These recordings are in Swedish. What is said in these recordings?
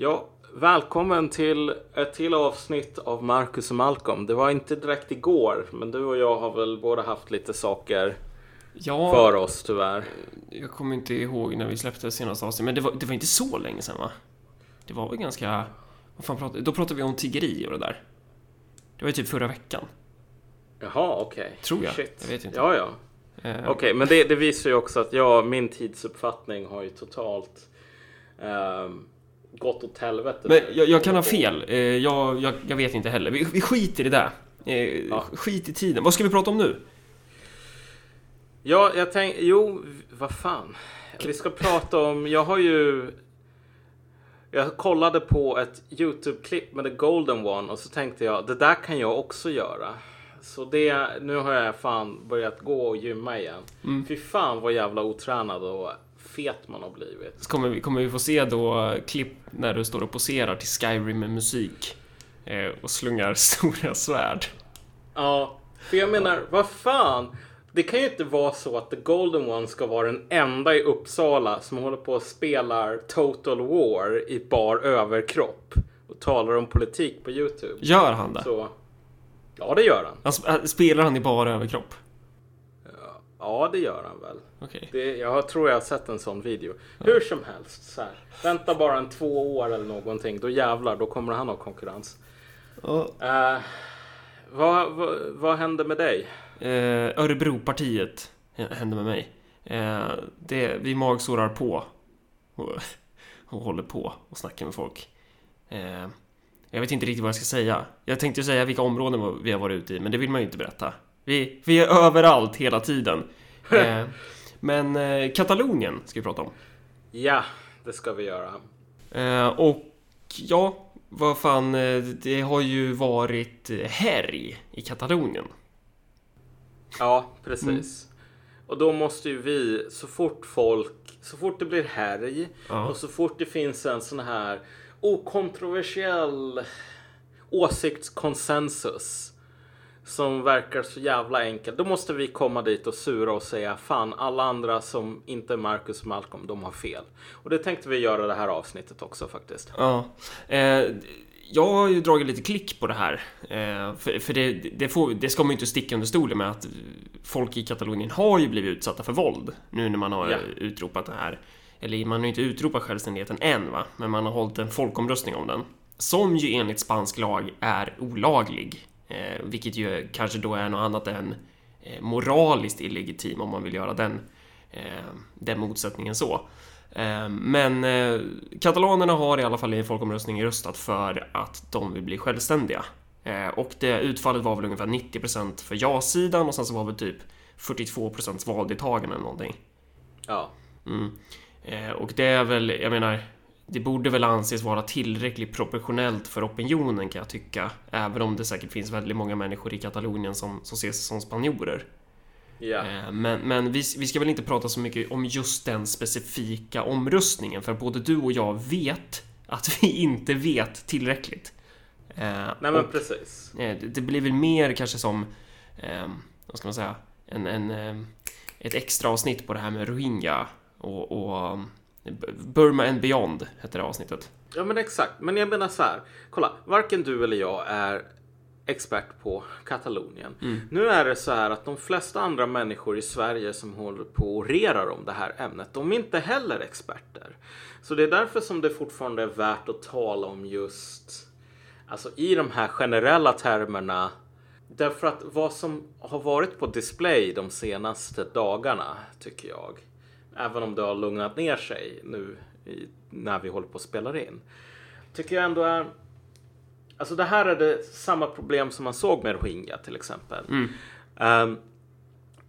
Ja, välkommen till ett till avsnitt av Marcus och Malcolm. Det var inte direkt igår, men du och jag har väl båda haft lite saker Ja, för oss tyvärr. jag kommer inte ihåg när vi släppte senaste avsnittet, men det var, det var inte så länge sedan va? Det var väl ganska... Vad fan pratade, då pratade vi om tiggeri och det där. Det var ju typ förra veckan. Jaha, okej. Tror jag. Shit. Jag vet inte. Ja, ja. Eh, Okej, men det, det visar ju också att jag, min tidsuppfattning har ju totalt ehm, gått åt helvete. Men jag, jag kan ha fel. Eh, jag, jag, jag vet inte heller. Vi, vi skiter i det där. Eh, Ja. Skit i tiden. Vad ska vi prata om nu? Ja, jag tänkte, jo, vad fan. Vi ska prata om, jag har ju... Jag kollade på ett YouTube-klipp med The Golden One och så tänkte jag, det där kan jag också göra. Så det, nu har jag fan börjat gå och gymma igen. Mm. Fy fan vad jävla otränad och fet man har blivit. Så kommer vi, kommer vi få se då klipp när du står och poserar till Skyrim med musik. Eh, och slungar stora svärd. Ja, för jag menar, vad fan? Det kan ju inte vara så att The Golden One ska vara den enda i Uppsala som håller på och spelar Total War i bar överkropp och talar om politik på YouTube. Gör han det? Så, ja, det gör han. Han sp- äh, spelar han i bara överkropp? Ja, det gör han väl. Okej. Det, jag tror jag har sett en sån video. Hur som helst, så här. Vänta bara en två år eller någonting. Då jävlar, då kommer han ha konkurrens. Ja. Eh, vad, vad, vad hände med dig? Eh, Örebropartiet hände med mig. Eh, det, vi magsårar på och, och håller på och snackar med folk. Eh, jag vet inte riktigt vad jag ska säga. Jag tänkte säga vilka områden vi har varit ute i, men det vill man ju inte berätta. Vi, vi är överallt hela tiden. Eh, men eh, Katalonien ska vi prata om. Ja, det ska vi göra. Eh, och ja, vad fan, eh, det har ju varit eh, härj i Katalonien. Ja, precis. Och då måste ju vi, så fort folk, så fort det blir härj Ja. och så fort det finns en sån här okontroversiell åsiktskonsensus som verkar så jävla enkel, då måste vi komma dit och sura och säga fan alla andra som inte är Marcus och Malcolm, de har fel. Och det tänkte vi göra det här avsnittet också faktiskt. Ja. Eh, jag har ju dragit lite klick på det här. Eh, för för det, det, får, det ska man ju inte sticka under stolen med att folk i Katalonien har ju blivit utsatta för våld nu när man har Ja. utropat det här. Eller man har ju inte utropat självständigheten än va, men man har hållit en folkomröstning om den. Som ju enligt spansk lag är olaglig. Eh, vilket ju kanske då är något annat än eh, moraliskt illegitim om man vill göra den, eh, den motsättningen så. Eh, Men eh, katalanerna har i alla fall i en folkomröstning röstat för att de vill bli självständiga. Eh, Och det utfallet var väl ungefär 90% för ja-sidan och sen så var väl typ 42% valdeltagande eller någonting. Ja. Mm. Och det är väl, jag menar, det borde väl anses vara tillräckligt proportionellt för opinionen kan jag tycka. Även om det säkert finns väldigt många människor i Katalonien som, som ses som spanjorer. Ja. Eh, Men, men vi, vi ska väl inte prata så mycket om just den specifika omröstningen, för både du och jag vet att vi inte vet tillräckligt. Eh, Nej men och, precis. eh, det, blir väl mer kanske som, eh, vad ska man säga, en, en, eh, ett extra avsnitt på det här med Rohingya och, och Burma and Beyond heter det avsnittet. Ja men exakt. Men jag menar så här. Kolla, varken du eller jag är expert på Katalonien. Nu är det så här att de flesta andra människor i Sverige som håller på och orerar om det här ämnet, de är inte heller experter. Så det är därför som det fortfarande är värt att tala om just, alltså i de här generella termerna. Därför att vad som har varit på display de senaste dagarna, tycker jag, även om det har lugnat ner sig nu i, när vi håller på att spela in, tycker jag ändå är Alltså det här är det samma problem som man såg med Rohingya till exempel. Ehm,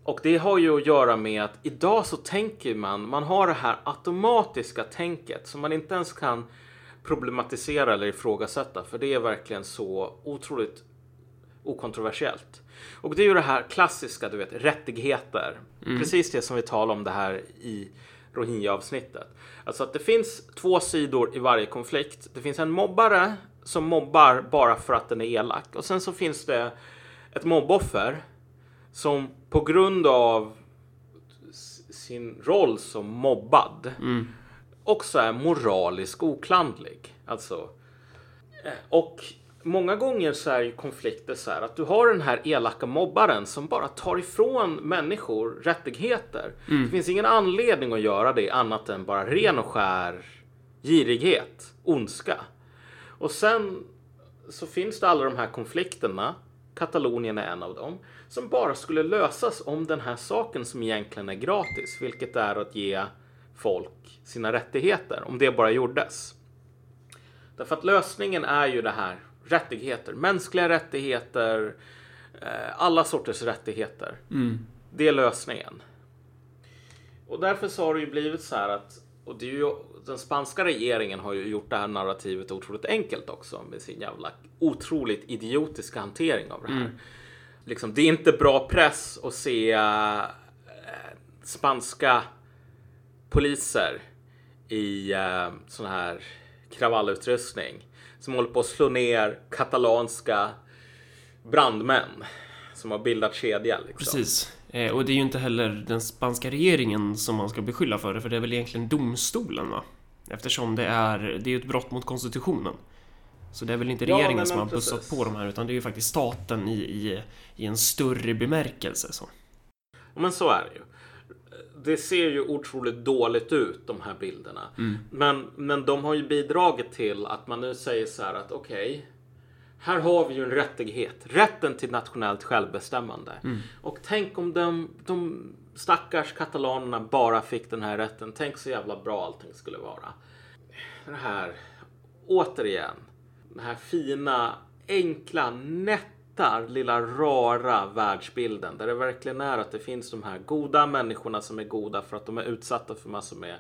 och det har ju att göra med att idag så tänker man, man har det här automatiska tänket som man inte ens kan problematisera eller ifrågasätta för det är verkligen så otroligt okontroversiellt. Och det är ju det här klassiska, du vet, rättigheter. Precis det som vi talar om det här i Rohingya-avsnittet. Alltså att det finns två sidor i varje konflikt. Det finns en mobbare som mobbar bara för att den är elak. Och sen så finns det ett mobboffer som på grund av sin roll som mobbad också är moralisk oklandlig. Alltså, eh, och många gånger så är ju konflikter så här att du har den här elaka mobbaren som bara tar ifrån människor rättigheter. Det finns ingen anledning att göra det annat än bara ren och skär girighet, ondska. Och sen så finns det alla de här konflikterna. Katalonien är en av dem. Som bara skulle lösas om den här saken som egentligen är gratis. Vilket är att ge folk sina rättigheter. Om det bara gjordes. Därför att lösningen är ju det här rättigheter. Mänskliga rättigheter. Eh, alla sorters rättigheter. Det är lösningen. Och därför så har det ju blivit så här att och det är ju, den spanska regeringen har ju gjort det här narrativet otroligt enkelt också med sin jävla otroligt idiotiska hantering av det här. Liksom, det är inte bra press att se eh, spanska poliser i eh, sån här kravallutrustning som håller på att slå ner katalanska brandmän som har bildat kedja. Liksom. Precis. Eh, och det är ju inte heller den spanska regeringen som man ska beskylla för det, för det är väl egentligen domstolen va? Eftersom det är, det är ett brott mot konstitutionen. Så det är väl inte Ja, regeringen som har bussat på de här, utan det är ju faktiskt staten i, i, i en större bemärkelse. Så. Men så är det ju. Det ser ju otroligt dåligt ut de här bilderna. Men, men de har ju bidragit till att man nu säger så här att okej. här har vi ju en rättighet. Rätten till nationellt självbestämmande. Och tänk om de, de stackars katalanerna bara fick den här rätten. Tänk så jävla bra allting skulle vara. Det här, återigen. Den här fina, enkla, nätta, lilla rara världsbilden. Där det verkligen är att det finns de här goda människorna som är goda för att de är utsatta för massor med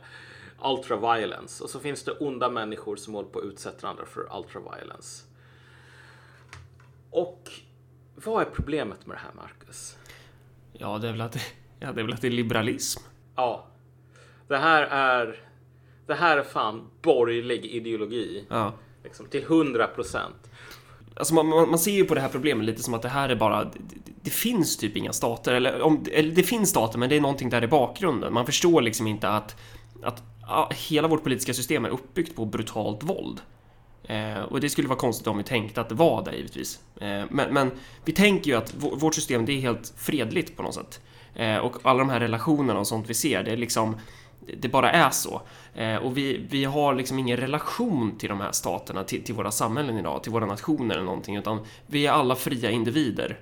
ultraviolence. Och så finns det onda människor som håller på att utsätta andra för ultraviolence. Och vad är problemet med det här, Marcus? Ja, det är väl att det, ja, det är väl att det är liberalism. Ja, det här är... Det här är fan borgerlig ideologi. Ja. Liksom, till 100 procent. Alltså man, man, man ser ju på det här problemet lite som att det här är bara... Det, det, finns typ inga stater, eller, om, eller det finns stater, men det är någonting där i bakgrunden. Man förstår liksom inte att, att ja, hela vårt politiska system är uppbyggt på brutalt våld. Eh, och det skulle vara konstigt om vi tänkte att det var det givetvis. Eh, men, men vi tänker ju att vårt system, det är helt fredligt på något sätt. Eh, och alla de här relationerna och sånt vi ser, det är liksom det bara är så. Eh, och vi, vi har liksom ingen relation till de här staterna, till, till våra samhällen idag, till våra nationer eller någonting, utan vi är alla fria individer.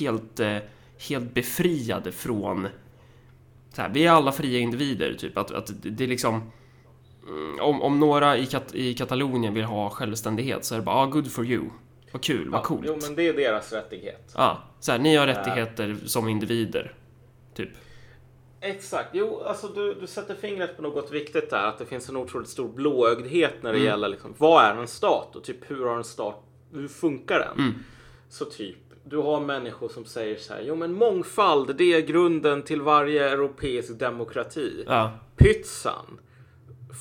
Helt, eh, helt befriade från... Så här, vi är alla fria individer, typ. Att, att det är liksom... mm, Om, om några i, Kat i Katalonien vill ha självständighet så är det bara ah, good for you. Vad kul, vad coolt. Jo, men det är deras rättighet. Ja, så här, ni har rättigheter som individer. Typ. Exakt. Jo, alltså du, du sätter fingret på något viktigt där. Att det finns en otroligt stor blåögdhet när det gäller liksom, vad är en stat och typ hur har en stat, hur funkar den? Så typ, du har människor som säger så här, jo men mångfald det är grunden till varje europeisk demokrati. Ja, Pytsan.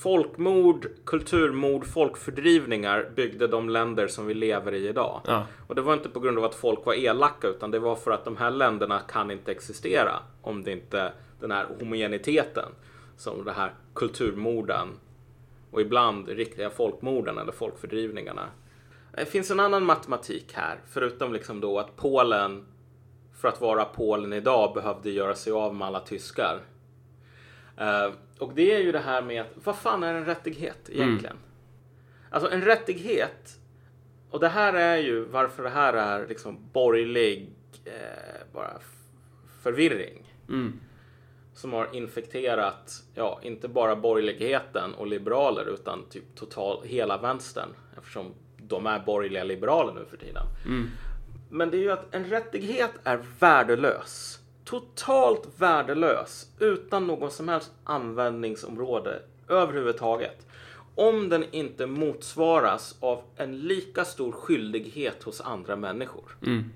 Folkmord, kulturmord, folkfördrivningar byggde de länder som vi lever i idag. ja, Och det var inte på grund av att folk var elaka utan det var för att de här länderna kan inte existera om det inte den här homogeniteten som det här kulturmorden och ibland riktiga folkmorden eller folkfördrivningarna. Det finns en annan matematik här förutom liksom då att Polen för att vara Polen idag behövde göra sig av med alla tyskar. Eh, och det är ju det här med att vad fan är en rättighet egentligen? Alltså en rättighet och det här är ju varför det här är liksom borgerlig eh, bara förvirring. mm, Som har infekterat, ja, inte bara borgerligheten och liberaler utan typ total hela vänstern. Eftersom de är borgerliga liberaler nu för tiden. Men det är ju att en rättighet är värdelös. Totalt värdelös. Utan någon som helst användningsområde överhuvudtaget. Om den inte motsvaras av en lika stor skyldighet hos andra människor. mm,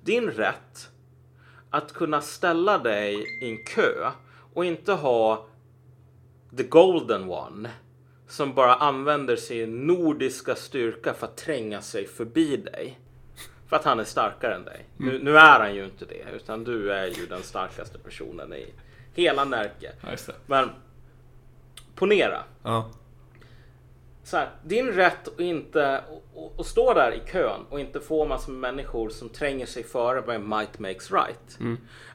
Din rätt att kunna ställa dig i en kö och inte ha the golden one som bara använder sin nordiska styrka för att tränga sig förbi dig. För att han är starkare än dig. Nu, nu är han ju inte det, utan du är ju den starkaste personen i hela Närke. Men ponera. Ja. Så här, din rätt att inte att- stå där i kön och inte få massor med människor som tränger sig före med might makes right.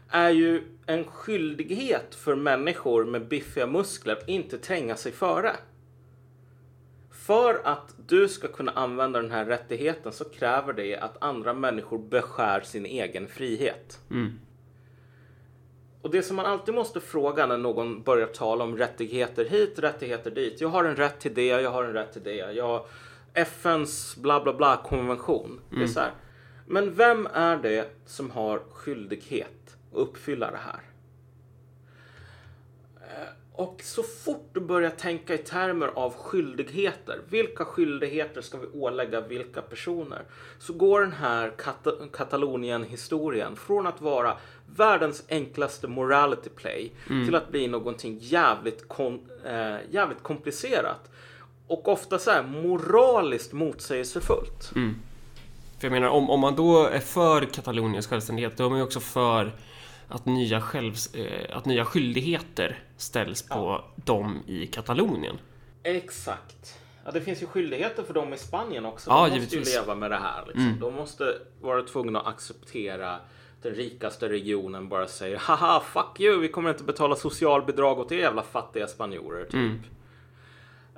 Är ju en skyldighet för människor med biffiga muskler att inte tränga sig före. För att du ska kunna använda den här rättigheten så kräver det att andra människor beskär sin egen frihet. Och det som man alltid måste fråga när någon börjar tala om rättigheter hit, rättigheter dit. Jag har en rätt till det, jag har en rätt till det. Jag FNs bla bla bla konvention. Det är så här. Men vem är det som har skyldighet att uppfylla det här? Och så fort du börjar tänka i termer av skyldigheter, vilka skyldigheter ska vi ålägga vilka personer? Så går den här Kata- Katalonien-historien från att vara världens enklaste morality play till att bli någonting jävligt, kon- eh, jävligt komplicerat. Och ofta så här moraliskt motsägelsefullt. För jag menar, om, om man då är för Kataloniens självständighet, då är man ju också för att nya, självs, eh, att nya skyldigheter ställs på dem i Katalonien. Exakt. Ja, det finns ju skyldigheter för dem i Spanien också. Ja, de måste givetvis. ju leva med det här. Liksom. De måste vara tvungna att acceptera den rikaste regionen bara säger haha fuck you, vi kommer inte betala socialbidrag åt er jävla fattiga spanjorer. Typ.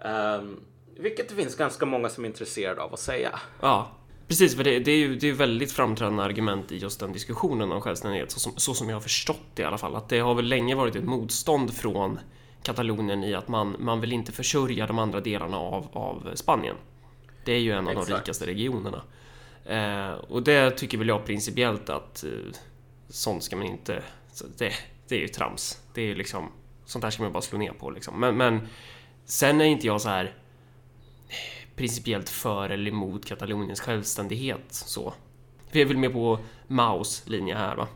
Ehm, vilket det finns ganska många som är intresserade av att säga. Ja, precis. För det, det är ju det är väldigt framträdande argument i just den diskussionen om självständighet, så som, så som jag har förstått det i alla fall. Att det har väl länge varit ett motstånd från Katalonien i att man, man vill inte försörja de andra delarna av, av Spanien. Det är ju en av de Exakt. rikaste regionerna. Eh, och det tycker väl jag principiellt att eh, sånt ska man inte... Det, det är ju trams. Det är ju liksom... Sånt där ska man bara slå ner på liksom. Men, men sen är inte jag så här principiellt för eller emot Kataloniens självständighet så. För jag vill med på Maus linje här va.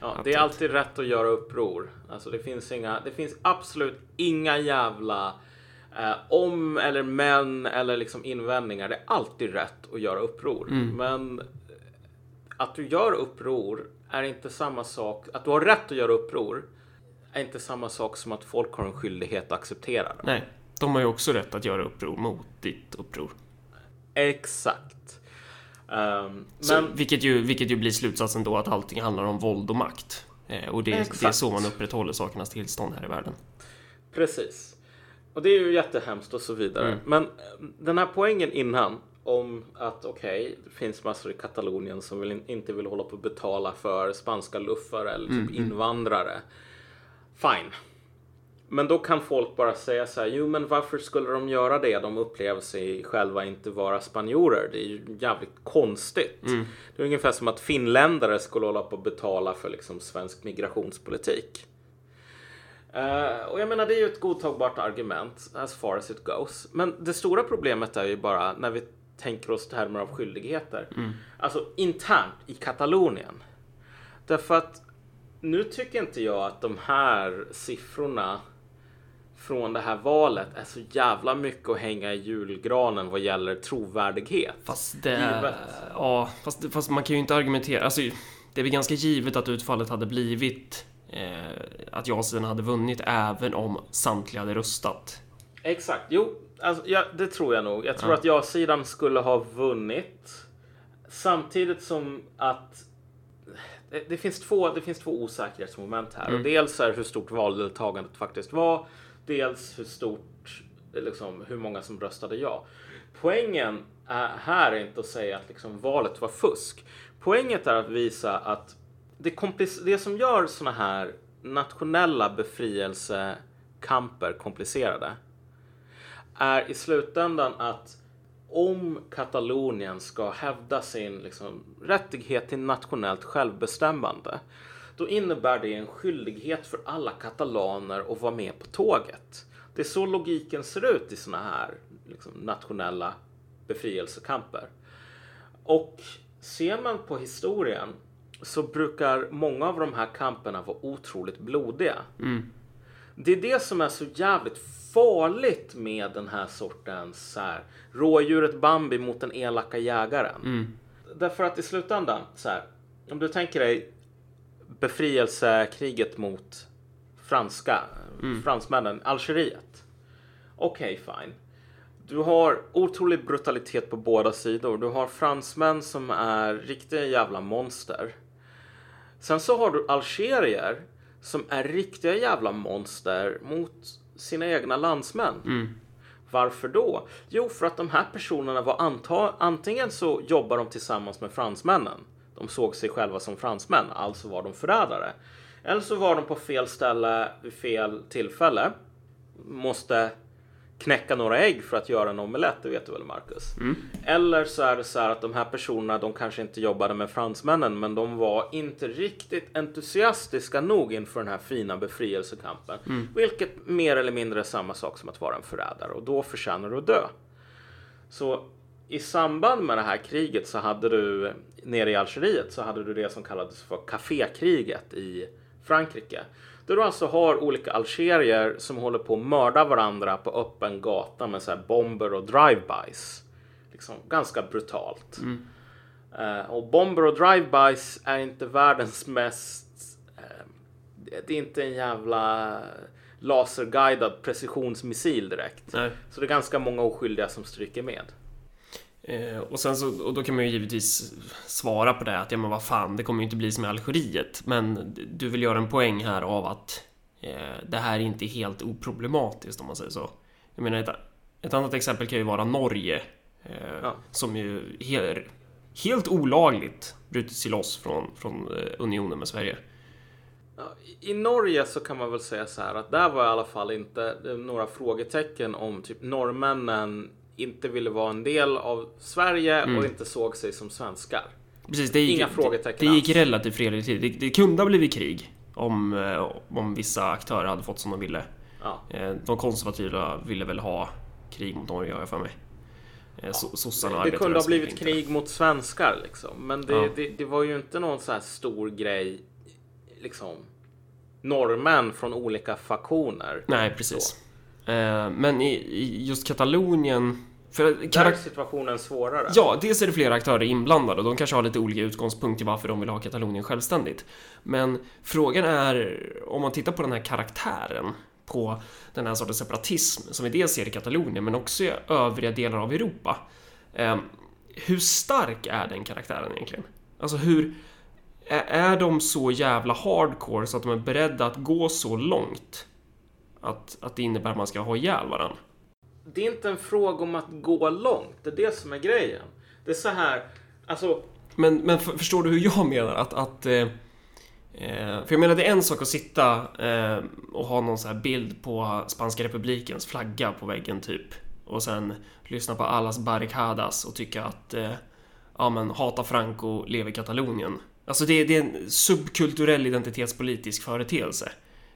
Ja, det är alltid rätt att göra uppror. Alltså det finns inga, det finns absolut inga jävla eh, om eller men eller liksom invändningar. Det är alltid rätt att göra uppror. Men eh, att du gör uppror är inte samma sak. Att du har rätt att göra uppror är inte samma sak som att folk har en skyldighet att acceptera det. Nej, de har ju också rätt att göra uppror mot ditt uppror. Exakt. Ehm, Så, men vilket, ju, vilket ju blir slutsatsen då att allting handlar om våld och makt. Eh, och det, det är så man upprätthåller sakernas tillstånd här i världen. Precis. Och det är ju jättehemskt och så vidare. Men eh, den här poängen innan om att okej, det finns massor i Katalonien som vill, in- inte vill hålla på att betala för spanska luffare eller typ invandrare. Fine. Men då kan folk bara säga så här, jo men varför skulle de göra det? De upplever sig själva inte vara spanjorer. Det är ju jävligt konstigt. Det är ungefär som att finländare skulle hålla på att betala för liksom svensk migrationspolitik. Eh, och jag menar, det är ju ett godtagbart argument as far as it goes. Men det stora problemet är ju bara när vi tänker oss termer av skyldigheter. Alltså internt i Katalonien. Därför att nu tycker inte jag att de här siffrorna från det här valet är så jävla mycket att hänga i julgranen vad gäller trovärdighet. Fast det... Givet. Ja, fast, fast man kan ju inte argumentera. Alltså, det är väl ganska givet att utfallet hade blivit eh, att ja-sidan hade vunnit även om samtliga hade röstat. Exakt, jo, alltså, ja, det tror jag nog. Jag tror Ja. att ja-sidan skulle ha vunnit. Samtidigt som att det, det, finns, två, det finns två osäkerhetsmoment här. Och dels är hur stort valdeltagandet faktiskt var. Dels hur stort, liksom, hur många som röstade ja. Poängen är, här är inte att säga att liksom, valet var fusk. Poänget är att visa att det, det som gör sådana här nationella befrielsekamper komplicerade är i slutändan att om Katalonien ska hävda sin liksom, rättighet till nationellt självbestämmande då innebär det en skyldighet för alla katalaner att vara med på tåget. Det är så logiken ser ut i såna här liksom, nationella befrielsekamper. Och ser man på historien så brukar många av de här kamperna vara otroligt blodiga. Det är det som är så jävligt farligt med den här sortens så här, rådjuret Bambi mot den elaka jägaren. Därför att i slutändan, så här, om du tänker dig befrielsekriget mot franska, fransmännen, Algeriet. Okej, okay, fine. Du har otrolig brutalitet på båda sidor. Du har fransmän som är riktiga jävla monster. Sen så har du algerier som är riktiga jävla monster mot sina egna landsmän. Mm. Varför då? Jo, för att de här personerna var anta antingen så jobbar de tillsammans med fransmännen. De såg sig själva som fransmän, alltså var de förrädare. Eller så var de på fel ställe vid fel tillfälle. Måste knäcka några ägg för att göra en omelett, det vet du väl Marcus? Mm. Eller så är det så här att de här personerna, de kanske inte jobbade med fransmännen, men de var inte riktigt entusiastiska nog inför den här fina befrielsekampen. Mm. Vilket mer eller mindre är samma sak som att vara en förrädare och då förtjänar du att dö. Så i samband med det här kriget så hade du nere i Algeriet så hade du det som kallades för kafékriget i Frankrike. Där du alltså har olika algerier som håller på att mörda varandra på öppen gata med så bomber och drive-bys. Liksom ganska brutalt. Mm. Uh, och bomber och drive-bys är inte världens mest... Uh, det är inte en jävla laserguidad precisionsmissil direkt. Nej. Så det är ganska många oskyldiga som stryker med. Eh, och sen så, och då kan man ju givetvis svara på det att ja men vad fan, det kommer ju inte bli som i Algeriet. Men du vill göra en poäng här av att eh, det här är inte helt oproblematiskt om man säger så. Jag menar ett, ett annat exempel kan ju vara Norge. Eh, Ja. Som ju helt, helt olagligt brutit sig loss från, från eh, unionen med Sverige. I- Norge så kan man väl säga så här att där var i alla fall inte är några frågetecken om typ norrmännen inte ville vara en del av Sverige Mm. och inte såg sig som svenskar. Precis, det gick, Inga frågetecken Det, det gick relativt fredligt till. Det, det kunde ha blivit krig om, eh, om vissa aktörer hade fått som de ville. Ja. Eh, De konservativa ville väl ha krig mot Norge har jag för mig. Eh, so- Sossarna Det kunde ha blivit inte. krig mot svenskar liksom. Men det, Ja. det, det var ju inte någon så här stor grej. Liksom norrmän från olika faktioner. Nej, precis. Eh, Men i, i just Katalonien... För Där är situationen svårare. Ja, dels är det flera aktörer inblandade och de kanske har lite olika utgångspunkt till varför de vill ha Katalonien självständigt. Men frågan är, om man tittar på den här karaktären på den här sortens separatism som vi dels ser i Katalonien men också i övriga delar av Europa. Eh, hur stark är den karaktären egentligen? Alltså hur... Är de så jävla hardcore så att de är beredda att gå så långt? Att, att det innebär att man ska ha ihjäl varandra? Det är inte en fråga om att gå långt. Det är det som är grejen. Det är så här. Alltså Men, men för, förstår du hur jag menar? Att, att eh, eh, för jag menar det är en sak att sitta eh, och ha någon så här bild på Spanska republikens flagga på väggen typ. Och sen lyssna på allas barricadas och tycka att eh, ja men hata Franco, lever Katalonien. Alltså det, det är en subkulturell identitetspolitisk företeelse.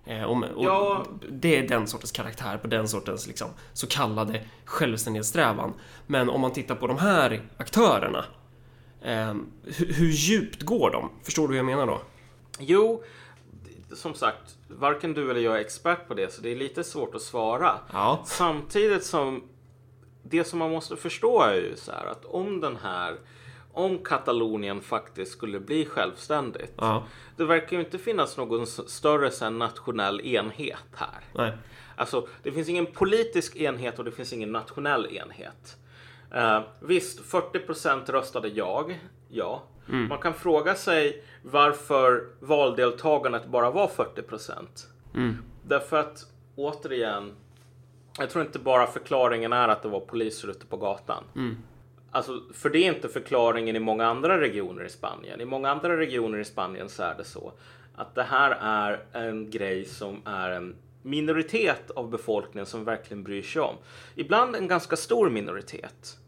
Eh, och, och Ja. Det är den sortens karaktär på den sortens liksom, så kallade självständighetssträvan. Men om man tittar på de här aktörerna Eh, hur, hur djupt går de? Förstår du hur jag menar då? Jo, som sagt, varken du eller jag är expert på det, så det är lite svårt att svara. Ja. Samtidigt som det som man måste förstå är ju så här att om den här, om Katalonien faktiskt skulle bli självständigt. Ja. Det verkar ju inte finnas någon större här, nationell enhet här. Nej. Alltså, det finns ingen politisk enhet och det finns ingen nationell enhet. Uh, visst, 40% röstade jag. Ja. Man kan fråga sig varför valdeltagandet bara var 40 Mm. Därför att, återigen, jag tror inte bara förklaringen är att det var poliser ute på gatan. Alltså, för det är inte förklaringen i många andra regioner i Spanien. I många andra regioner i Spanien så är det så att det här är en grej som är en minoritet av befolkningen som verkligen bryr sig om. Ibland en ganska stor minoritet.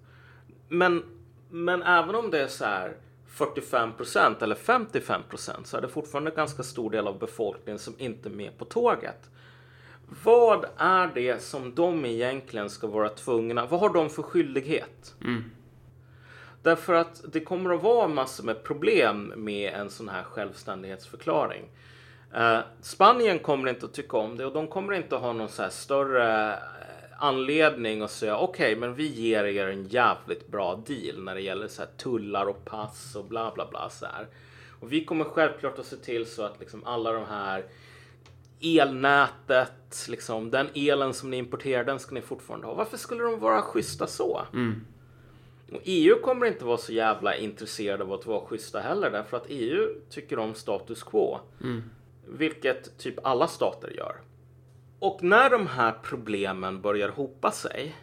Men, men även om det är så här 45% eller 55% så är det fortfarande en ganska stor del av befolkningen som inte är med på tåget. Vad är det som de egentligen ska vara tvungna? Vad har de för skyldighet? Mm. Därför att det kommer att vara massor med problem med en sån här självständighetsförklaring. Eh, Spanien kommer inte att tycka om det och de kommer inte att ha någon så här större eh, anledning att säga okej, men vi ger er en jävligt bra deal när det gäller så här tullar och pass och bla bla bla så här. Och vi kommer självklart att se till så att liksom alla de här elnätet, liksom, den elen som ni importerar, den ska ni fortfarande ha. Varför skulle de vara schyssta så? Mm. Och EU kommer inte vara så jävla intresserade av att vara schyssta heller därför att EU tycker om status quo. Vilket typ alla stater gör. Och när de här problemen börjar hopa sig.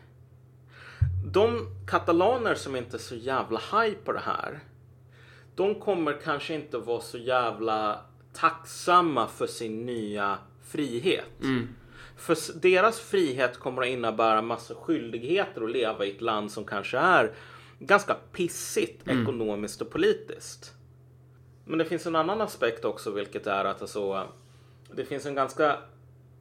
De katalaner som inte är så jävla high på det här. De kommer kanske inte vara så jävla tacksamma för sin nya frihet. För s- deras frihet kommer att innebära massa skyldigheter att leva i ett land som kanske är ganska pissigt ekonomiskt och politiskt. Men det finns en annan aspekt också, vilket är att alltså, det finns en ganska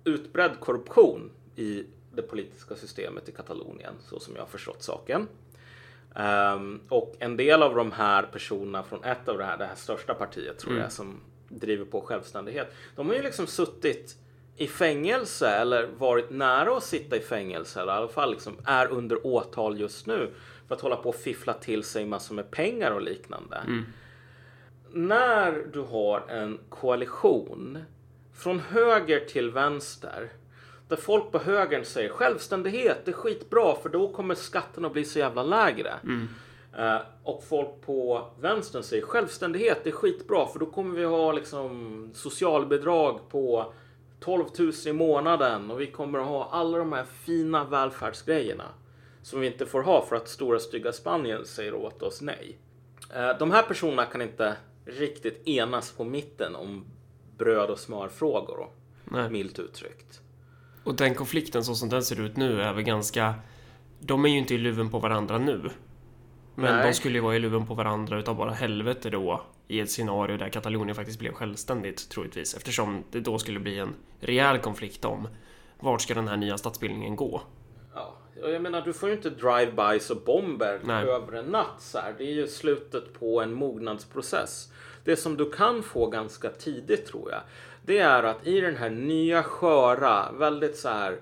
utbredd korruption i det politiska systemet i Katalonien, så som jag har förstått saken. Ehm, och en del av de här personerna från ett av det här, det här största partiet tror jag, som driver på självständighet. De har ju liksom suttit i fängelse eller varit nära att sitta i fängelse eller i alla fall liksom är under åtal just nu för att hålla på och fiffla till sig massor med pengar och liknande. När du har en koalition från höger till vänster där folk på högern säger självständighet, det är skitbra för då kommer skatterna att bli så jävla lägre. Eh, och folk på vänstern säger självständighet, det är skitbra för då kommer vi ha liksom socialbidrag på 12 000 i månaden och vi kommer att ha alla de här fina välfärdsgrejerna som vi inte får ha för att stora stygga Spanien säger åt oss nej. Eh, De här personerna kan inte riktigt enas på mitten om bröd och smörfrågor, Nej. milt uttryckt. Och den konflikten så som den ser ut nu är väl ganska... De är ju inte i luven på varandra nu. Men Nej. de skulle ju vara i luven på varandra utav bara helvete då i ett scenario där Katalonien faktiskt blev självständigt troligtvis eftersom det då skulle bli en rejäl konflikt om vart ska den här nya statsbildningen gå? Ja, jag menar, du får ju inte drive-bys och bomber Nej. över en natt. Så här. Det är ju slutet på en mognadsprocess. Det som du kan få ganska tidigt tror jag, det är att i den här nya sköra, väldigt så här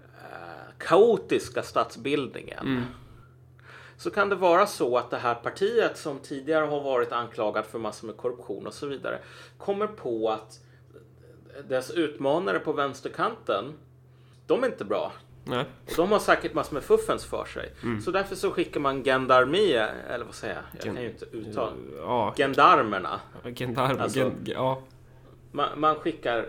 eh, kaotiska statsbildningen så kan det vara så att det här partiet som tidigare har varit anklagat för massor med korruption och så vidare kommer på att dess utmanare på vänsterkanten, de är inte bra. Nej. Och de har säkert massor med fuffens för sig. Så därför så skickar man gendarmé, eller vad säger jag? Jag kan ju inte uttala. Ja, Gendarmerna. Gendarm, Alltså- gen, ja. Man, man, skickar, eh,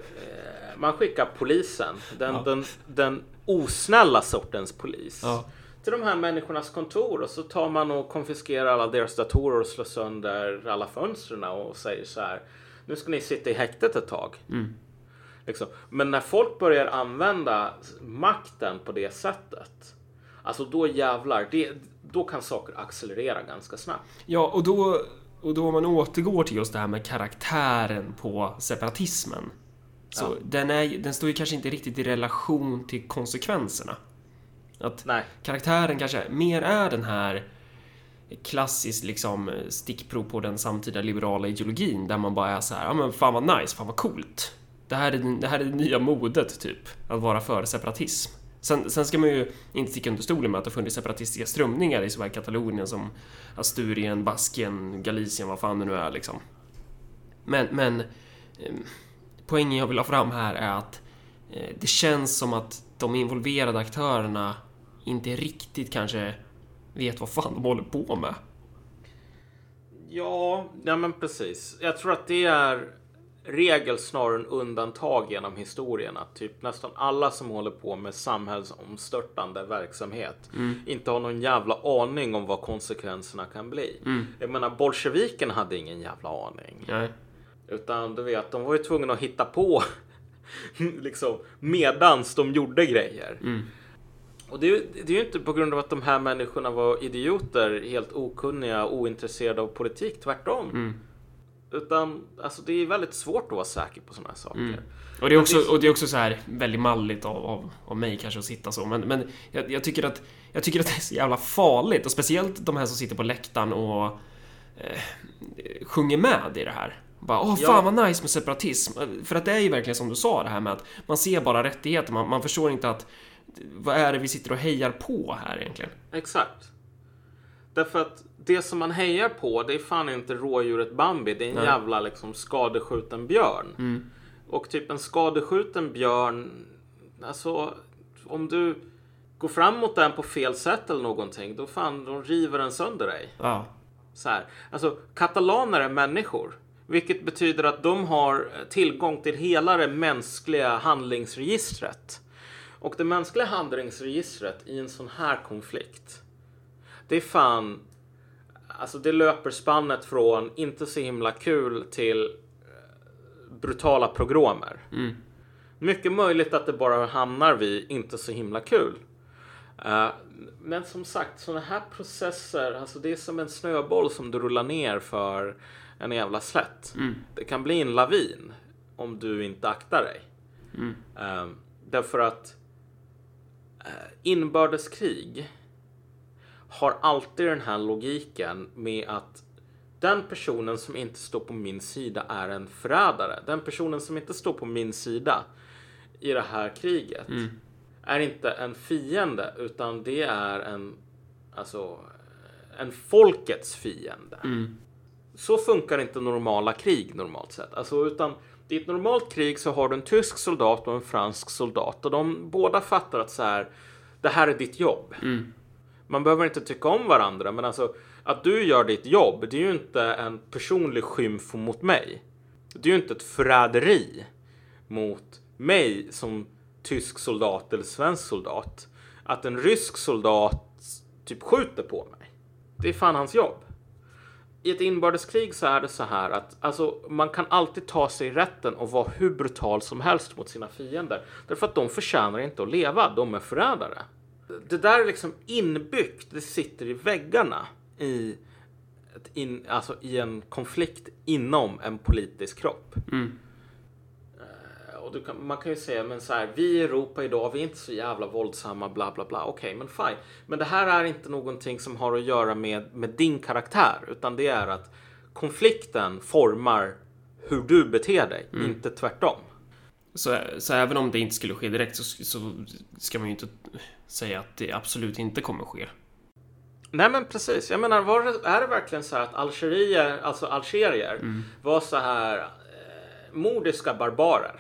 man skickar polisen, den, Ja. den, den osnälla sortens polis. Ja. Till de här människornas kontor och så tar man och konfiskerar alla deras datorer och slår sönder alla fönstren och säger så här. Nu ska ni sitta i häktet ett tag. Liksom. Men när folk börjar använda makten på det sättet. Alltså då jävlar, det, då kan saker accelerera ganska snabbt. Ja, och då, och då om man återgår till just det här med karaktären på separatismen. Så Ja. den, är, den står ju kanske inte riktigt i relation till konsekvenserna. Att Nej. karaktären kanske mer är den här klassiskt liksom stickprov på den samtida liberala ideologin där man bara är så här, ja men fan vad nice, fan vad coolt. Det här är, det här är det nya modet typ, att vara för separatism. Sen, sen ska man ju inte sticka under stolen med att det har funnits separatistiska strömningar i såväl Katalonien som Asturien, Baskien, Galicien, vad fan det nu är liksom. Men, men eh, poängen jag vill ha fram här är att eh, det känns som att de involverade aktörerna inte riktigt kanske vet vad fan de håller på med. Ja, ja men precis. Jag tror att det är regel snarare än undantag genom historien. Att typ nästan alla som håller på med samhällsomstörtande verksamhet inte har någon jävla aning om vad konsekvenserna kan bli. Jag menar, bolsjeviken hade ingen jävla aning. Nej. Utan du vet, de var ju tvungna att hitta på liksom medans de gjorde grejer. Och det är, ju, det är ju inte på grund av att de här människorna var idioter, helt okunniga, ointresserade av politik. Tvärtom. Utan alltså, det är väldigt svårt att vara säker på sådana här saker. Och det är också, och det är också så här väldigt malligt av, av, av mig kanske att sitta så, men, men jag, jag, tycker att, jag tycker att det är så jävla farligt och speciellt de här som sitter på läktaren och eh, sjunger med i det här. Bara, åh Ja. fan vad nice med separatism. För att det är ju verkligen som du sa det här med att man ser bara rättigheter, man, man förstår inte att vad är det vi sitter och hejar på här egentligen? Exakt. Därför att det som man hejar på, det är fan inte rådjuret Bambi. Det är en Nej. jävla liksom skadeskjuten björn. Och typ en skadeskjuten björn, alltså om du går fram mot den på fel sätt eller någonting, då fan, då river den sönder dig. Ja. Så här. Alltså, katalaner är människor. Vilket betyder att de har tillgång till hela det mänskliga handlingsregistret. Och det mänskliga handlingsregistret i en sån här konflikt. Det är fan... Alltså det löper spannet från inte så himla kul till eh, brutala progromer. Mycket möjligt att det bara hamnar vid inte så himla kul. Eh, men som sagt, sådana här processer, alltså det är som en snöboll som du rullar ner för en jävla slätt. Det kan bli en lavin om du inte aktar dig. Eh, därför att inbördeskrig har alltid den här logiken med att den personen som inte står på min sida är en förrädare. Den personen som inte står på min sida i det här kriget är inte en fiende utan det är en alltså en folkets fiende. Så funkar inte normala krig normalt sett. Alltså, utan i ett normalt krig så har du en tysk soldat och en fransk soldat och de båda fattar att så här, det här är ditt jobb. Man behöver inte tycka om varandra, men alltså att du gör ditt jobb, det är ju inte en personlig skymf mot mig. Det är ju inte ett förräderi mot mig som tysk soldat eller svensk soldat. Att en rysk soldat typ skjuter på mig. Det är fan hans jobb. I ett inbördeskrig så är det så här att alltså, man kan alltid ta sig rätten och vara hur brutal som helst mot sina fiender. Därför att de förtjänar inte att leva, de är förrädare. Det där är liksom inbyggt, det sitter i väggarna i, ett in, alltså i en konflikt inom en politisk kropp. Mm kan, man kan ju säga, men så här, vi i Europa idag, vi är inte så jävla våldsamma, bla bla bla. Okej, men fine. Men det här är inte någonting som har att göra med, med din karaktär, utan det är att konflikten formar hur du beter dig, inte tvärtom. Så, så även om det inte skulle ske direkt så, så ska man ju inte säga att det absolut inte kommer ske. Nej men precis, jag menar var det, är det verkligen så här att algerier, alltså algerier var så här eh, mordiska barbarer?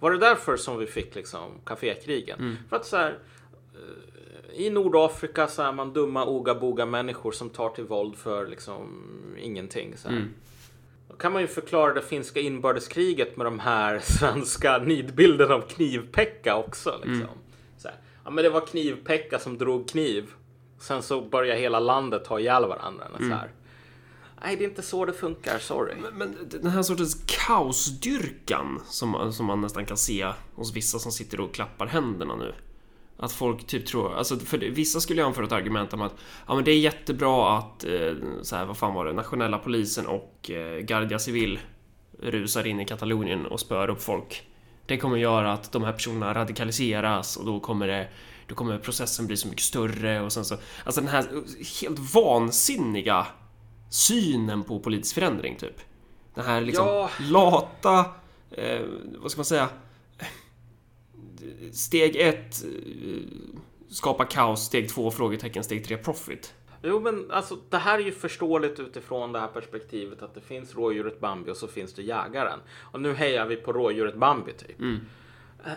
Var det därför som vi fick liksom kafékrigen? För att så här eh, i Nordafrika så är man dumma oga-boga människor som tar till våld för liksom ingenting. Så här. Då kan man ju förklara det finska inbördeskriget med de här svenska nidbilderna av knivpekka också. Liksom. Så här. Ja, men det var knivpekka som drog kniv. Sen så börjar hela landet ta ihjäl varandra. Så här. Nej, det är inte så det funkar. Sorry. Men den här sortens kaosdyrkan som, som man nästan kan se hos vissa som sitter och klappar händerna nu. Att folk typ tror, alltså för vissa skulle ju anföra ett argument om att ja men det är jättebra att, eh, så här, vad fan var det, nationella polisen och eh, Guardia Civil rusar in i Katalonien och spör upp folk. Det kommer göra att de här personerna radikaliseras och då kommer det då kommer processen bli så mycket större och sen så Alltså den här helt vansinniga synen på politisk förändring typ. Den här liksom Ja. lata, eh, vad ska man säga? Steg ett, eh, skapa kaos. Steg två, frågetecken. Steg tre, profit. Jo, men alltså det här är ju förståeligt utifrån det här perspektivet att det finns rådjuret Bambi och så finns det jägaren. Och nu hejar vi på rådjuret Bambi typ. Eh,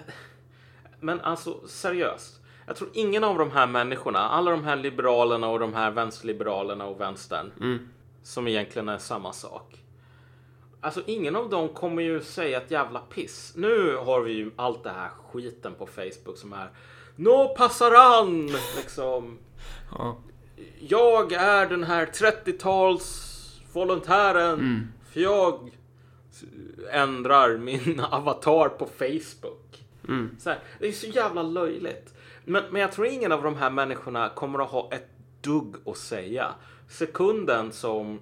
Men alltså seriöst. Jag tror ingen av de här människorna, alla de här liberalerna och de här vänsterliberalerna och vänstern, som egentligen är samma sak. Alltså ingen av dem kommer ju säga ett jävla piss. Nu har vi ju allt det här skiten på Facebook som är Nå passar an! Liksom. Ja. Jag är den här 30-tals volontären. För jag ändrar min avatar på Facebook. Så här, det är så jävla löjligt. Men, men jag tror ingen av de här människorna kommer att ha ett dugg att säga. Sekunden som,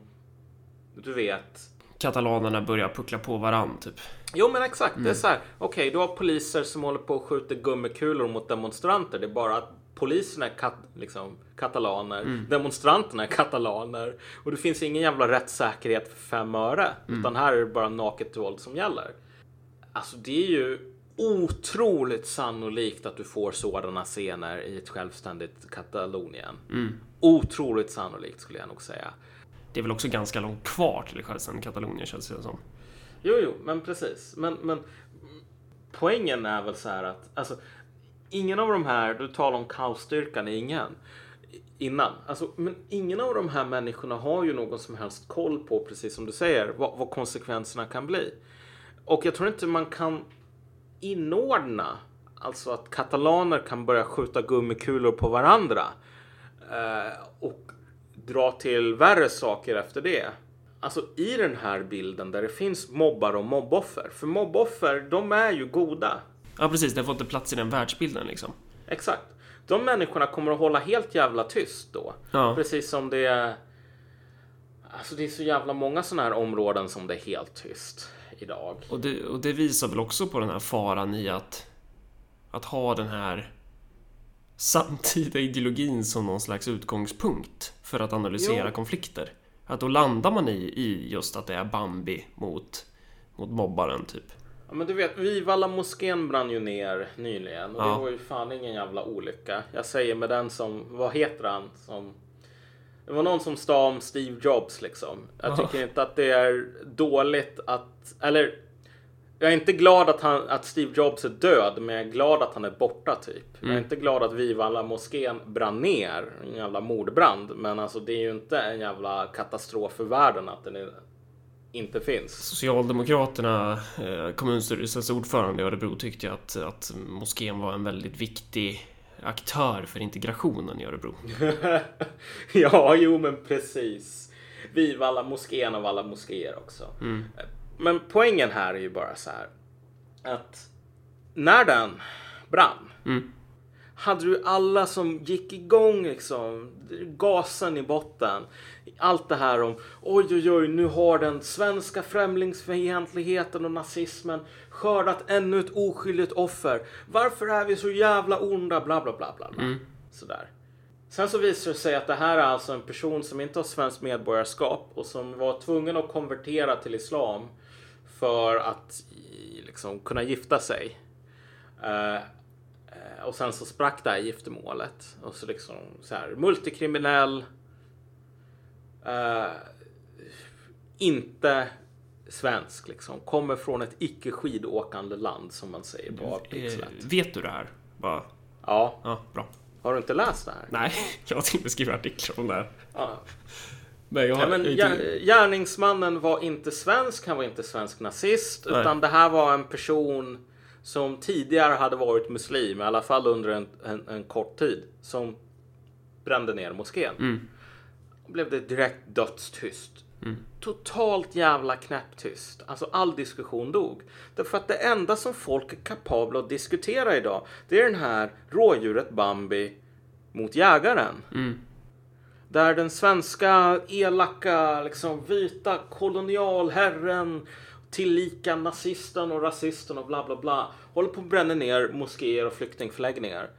du vet, Katalanerna börjar puckla på varann typ. Jo men exakt, det är så här. Okej, du har poliser som håller på och skjuter gummikulor mot demonstranter. Det är bara att poliserna är kat liksom, katalaner, demonstranterna är katalaner. Och det finns ingen jävla rättssäkerhet för fem öre. Utan här är det bara naket våld som gäller. Alltså det är ju otroligt sannolikt att du får sådana scener i ett självständigt Katalonien. Otroligt sannolikt skulle jag nog säga. Det är väl också ganska långt kvar till självständigt Katalonien känns det som. Jo, jo, men precis. Men, men poängen är väl så här att alltså, ingen av de här, du talar om kaosstyrkan i ingen innan. Alltså, men ingen av de här människorna har ju någon som helst koll på, precis som du säger, vad, vad konsekvenserna kan bli. Och jag tror inte man kan inordna, alltså att katalaner kan börja skjuta gummikulor på varandra och dra till värre saker efter det. Alltså i den här bilden där det finns mobbar och mobboffer. För mobboffer, de är ju goda. Ja, precis. Det får inte plats i den världsbilden liksom. Exakt. De människorna kommer att hålla helt jävla tyst då. Ja. Precis som det är... Alltså det är så jävla många sådana här områden som det är helt tyst idag. Och det, och det visar väl också på den här faran i att, att ha den här samtida ideologin som någon slags utgångspunkt för att analysera Jo. konflikter. Att då landar man i, i just att det är Bambi mot, mot mobbaren typ. Ja men du vet, Vivalla moskén brann ju ner nyligen och Ja. det var ju fan ingen jävla olycka. Jag säger med den som, vad heter han som... Det var någon som sa om Steve Jobs liksom. Jag Ja. tycker inte att det är dåligt att, eller jag är inte glad att, han, att Steve Jobs är död, men jag är glad att han är borta typ. Jag är inte glad att Vivalla moskén brann ner, en jävla mordbrand. Men alltså det är ju inte en jävla katastrof för världen att den är, inte finns. Socialdemokraterna, eh, kommunstyrelsens ordförande i Örebro tyckte att, att moskén var en väldigt viktig aktör för integrationen i Örebro. ja, jo men precis. Vivalla moskén av alla moskéer också. Men poängen här är ju bara så här. Att när den brann. Mm. Hade du alla som gick igång liksom. Gasen i botten. Allt det här om oj oj oj nu har den svenska främlingsfientligheten och nazismen skördat ännu ett oskyldigt offer. Varför är vi så jävla onda? Bla bla bla bla. bla. Sådär. Sen så visar det sig att det här är alltså en person som inte har svenskt medborgarskap och som var tvungen att konvertera till islam för att liksom kunna gifta sig. Eh, och sen så sprack det här giftermålet. Och så liksom så här multikriminell. eh, inte svensk liksom. Kommer från ett icke skidåkande land som man säger på avpixlat. vet du det här? Bara, Ja, ja, bra. Har du inte läst det här? Nej, jag tänkte skriva artiklar om det här. Ja. Men jag Ja, har men inte- gär- gärningsmannen var inte svensk, han var inte svensk nazist. Nej. Utan det här var en person som tidigare hade varit muslim, i alla fall under en, en, en kort tid. Som brände ner moskén. Mm. Då blev det direkt dödstyst. Totalt jävla knäpptyst. Alltså all diskussion dog. Därför att det enda som folk är kapabla att diskutera idag, det är den här rådjuret Bambi mot jägaren. Där den svenska elaka, liksom vita kolonialherren tillika nazisten och rasisten och bla bla bla håller på att bränna ner moskéer och flyktingförläggningar.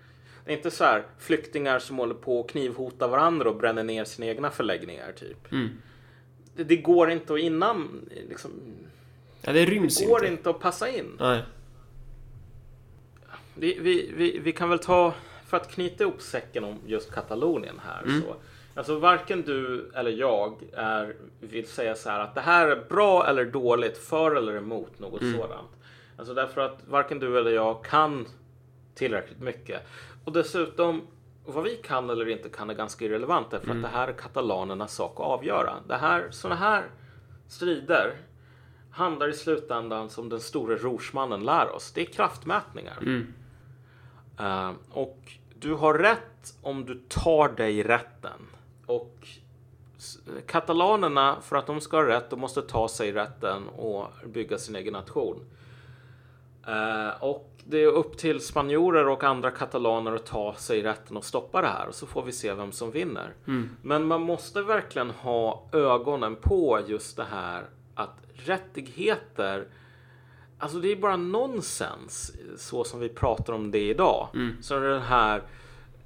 Det är inte så här flyktingar som håller på att knivhota varandra och bränner ner sina egna förläggningar typ. Det, det går inte att innan, liksom, Ja, det ryms det går inte. inte att passa in. Nej. Vi, vi, vi, vi kan väl ta, för att knyta ihop säcken om just Katalonien här. Så, alltså varken du eller jag är, vill säga så här att det här är bra eller dåligt, för eller emot något sådant. Alltså därför att varken du eller jag kan tillräckligt mycket. Och dessutom, vad vi kan eller inte kan är ganska irrelevant därför att det här är katalanernas sak att avgöra. Det här, sådana här strider handlar i slutändan som den store rorsmannen lär oss. Det är kraftmätningar. Eh, och du har rätt om du tar dig rätten. Och katalanerna, för att de ska ha rätt, de måste ta sig rätten och bygga sin egen nation. Eh, och det är upp till spanjorer och andra katalaner att ta sig rätten och stoppa det här. Och så får vi se vem som vinner. Men man måste verkligen ha ögonen på just det här att rättigheter Alltså det är bara nonsens så som vi pratar om det idag. Så den här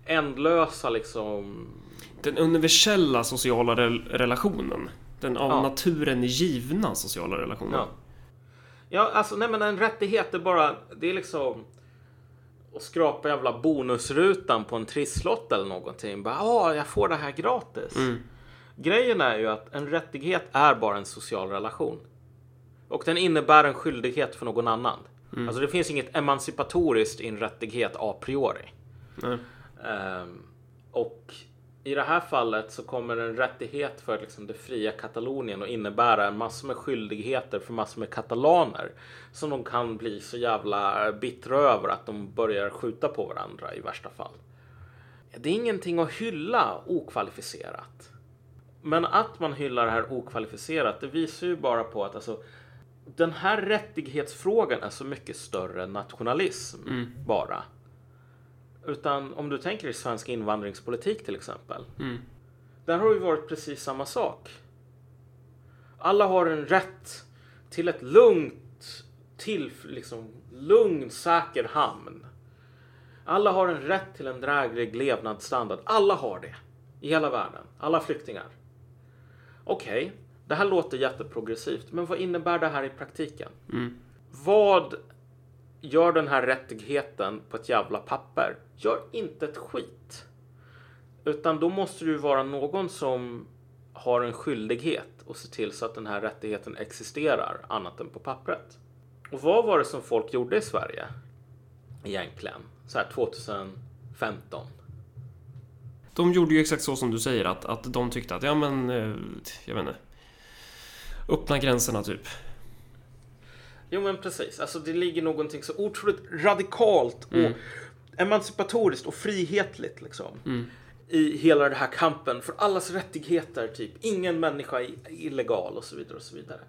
ändlösa liksom Den universella sociala rel- relationen. Den av Ja. naturen givna sociala relationen. Ja. Ja, alltså nej men en rättighet är bara, det är liksom att skrapa jävla bonusrutan på en trisslott eller någonting. Bara, ja, jag får det här gratis. Grejen är ju att en rättighet är bara en social relation. Och den innebär en skyldighet för någon annan. Alltså det finns inget emancipatoriskt i en rättighet a priori. Nej. Ehm, och i det här fallet så kommer en rättighet för liksom det fria Katalonien att innebära massor med skyldigheter för massor med katalaner som de kan bli så jävla bittra över att de börjar skjuta på varandra i värsta fall. Det är ingenting att hylla okvalificerat. Men att man hyllar det här okvalificerat, det visar ju bara på att alltså, den här rättighetsfrågan är så mycket större än nationalism bara. Utan om du tänker i svensk invandringspolitik till exempel. Där har det varit precis samma sak. Alla har en rätt till ett lugnt, till liksom lugn, säker hamn. Alla har en rätt till en dräglig levnadsstandard. Alla har det. I hela världen. Alla flyktingar. Okej, det här låter jätteprogressivt. Men vad innebär det här i praktiken? Vad gör den här rättigheten på ett jävla papper? Gör inte ett skit. Utan då måste ju vara någon som har en skyldighet att se till så att den här rättigheten existerar annat än på pappret. Och vad var det som folk gjorde i Sverige? Egentligen. Så här 2015. De gjorde ju exakt så som du säger, att, att de tyckte att, ja men, eh, jag vet inte. Öppna gränserna typ. Jo men precis, alltså det ligger någonting så otroligt radikalt och emancipatoriskt och frihetligt liksom. I hela den här kampen för allas rättigheter, typ. Ingen människa är illegal och så vidare och så vidare.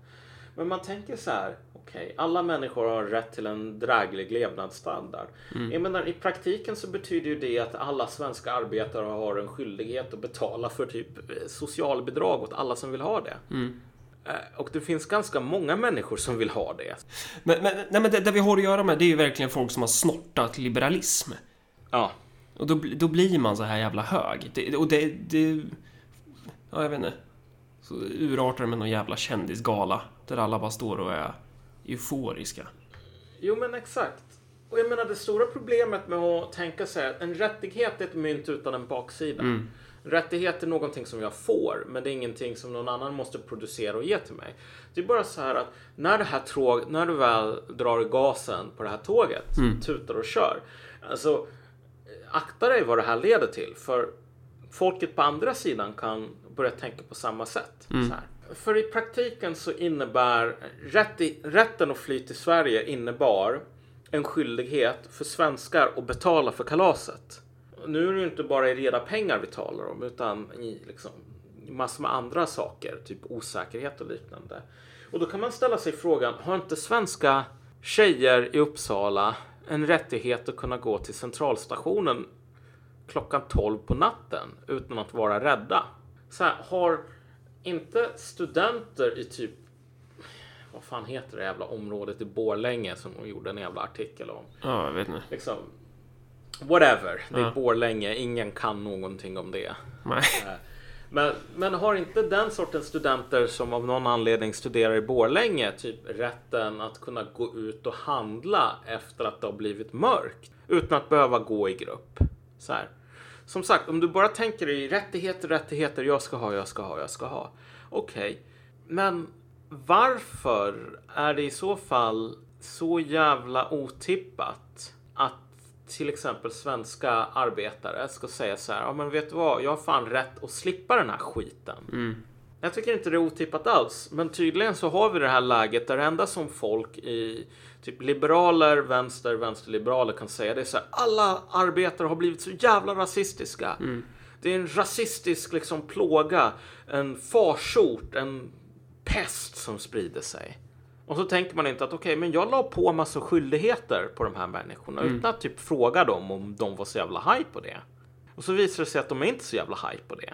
Men man tänker så här, okej, alla människor har rätt till en dräglig levnadsstandard. Jag menar, i praktiken så betyder ju det att alla svenska arbetare har en skyldighet att betala för typ eh, socialbidrag åt alla som vill ha det. Eh, Och det finns ganska många människor som vill ha det. Men, men, nej, men det, det vi har att göra med, det är ju verkligen folk som har snortat liberalism. Ja, Och då, då blir man så här jävla hög. Det, och det, det... Ja, jag vet inte. Så urartar det med någon jävla kändisgala. Där alla bara står och är euforiska. jo men exakt. Och jag menar det stora problemet med att tänka sig att en rättighet är ett mynt utan en baksida. En rättighet är någonting som jag får, men det är ingenting som någon annan måste producera och ge till mig. Det är bara så här att när det här tåg, när du väl drar gasen på det här tåget, tutar och kör. Alltså, akta dig vad det här leder till. För folket på andra sidan kan börja tänka på samma sätt. Här. För i praktiken så innebär rätt i, rätten att fly till Sverige innebar en skyldighet för svenskar att betala för kalaset. Nu är det ju inte bara i reda pengar vi talar om utan i liksom massor med andra saker, typ osäkerhet och liknande. Och då kan man ställa sig frågan, har inte svenska tjejer i Uppsala en rättighet att kunna gå till centralstationen klockan 12 på natten utan att vara rädda? Så här, har inte studenter i typ vad fan heter det jävla området i Borlänge som de gjorde en jävla artikel om? Ja, jag vet inte. Liksom, whatever, det är Ja. Borlänge, ingen kan någonting om det. Nej. Men, men har inte den sortens studenter som av någon anledning studerar i Borlänge typ rätten att kunna gå ut och handla efter att det har blivit mörkt utan att behöva gå i grupp? Så här. Som sagt, om du bara tänker i rättigheter, rättigheter, jag ska ha, jag ska ha, jag ska ha. Okej, men varför är det i så fall så jävla otippat att till exempel svenska arbetare ska säga så här, ja men vet du vad, jag har fan rätt att slippa den här skiten. Jag tycker inte det är otippat alls, men tydligen så har vi det här läget där det enda som folk i typ liberaler, vänster, vänsterliberaler kan säga det är så här, alla arbetare har blivit så jävla rasistiska. Det är en rasistisk liksom plåga, en farsot, en pest som sprider sig. Och så tänker man inte att okej, men jag la på massa skyldigheter på de här människorna utan att typ fråga dem om de var så jävla high på det. Och så visar det sig att de är inte så jävla high på det.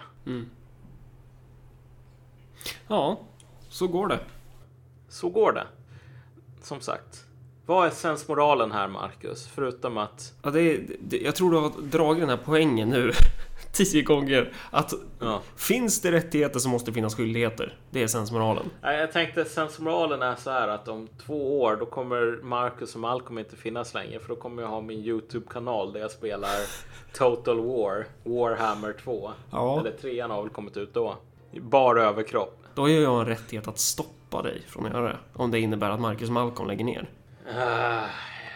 Ja, så går det. Så går det. Som sagt. Vad är sensmoralen här, Marcus? Förutom att... Ja, det, är- det, jag tror du har dragit den här poängen nu tio gånger. Att Ja. finns det rättigheter så måste det finnas skyldigheter. Det är sensmoralen. Jag tänkte sensmoralen är så här att om två år då kommer Marcus och Malcolm inte finnas längre för då kommer jag ha min YouTube-kanal där jag spelar Total War, Warhammer 2. Ja. Eller trean har väl kommit ut då. Bara överkropp. Då har jag en rättighet att stoppa dig från att göra det. Om det innebär att Marcus Malcolm lägger ner. Uh,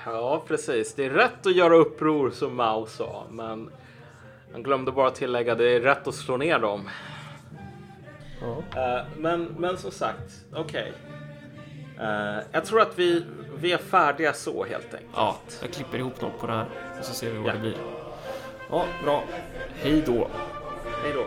ja, precis. Det är rätt att göra uppror som Mao sa, men han glömde bara tillägga det är rätt att slå ner dem. Uh, men, men som sagt, okej. Okay. Uh, jag tror att vi, vi är färdiga så helt enkelt. Ja, jag klipper ihop något på det här och så ser vi vad ja. det blir. Ja, bra. Hej då. Hej då.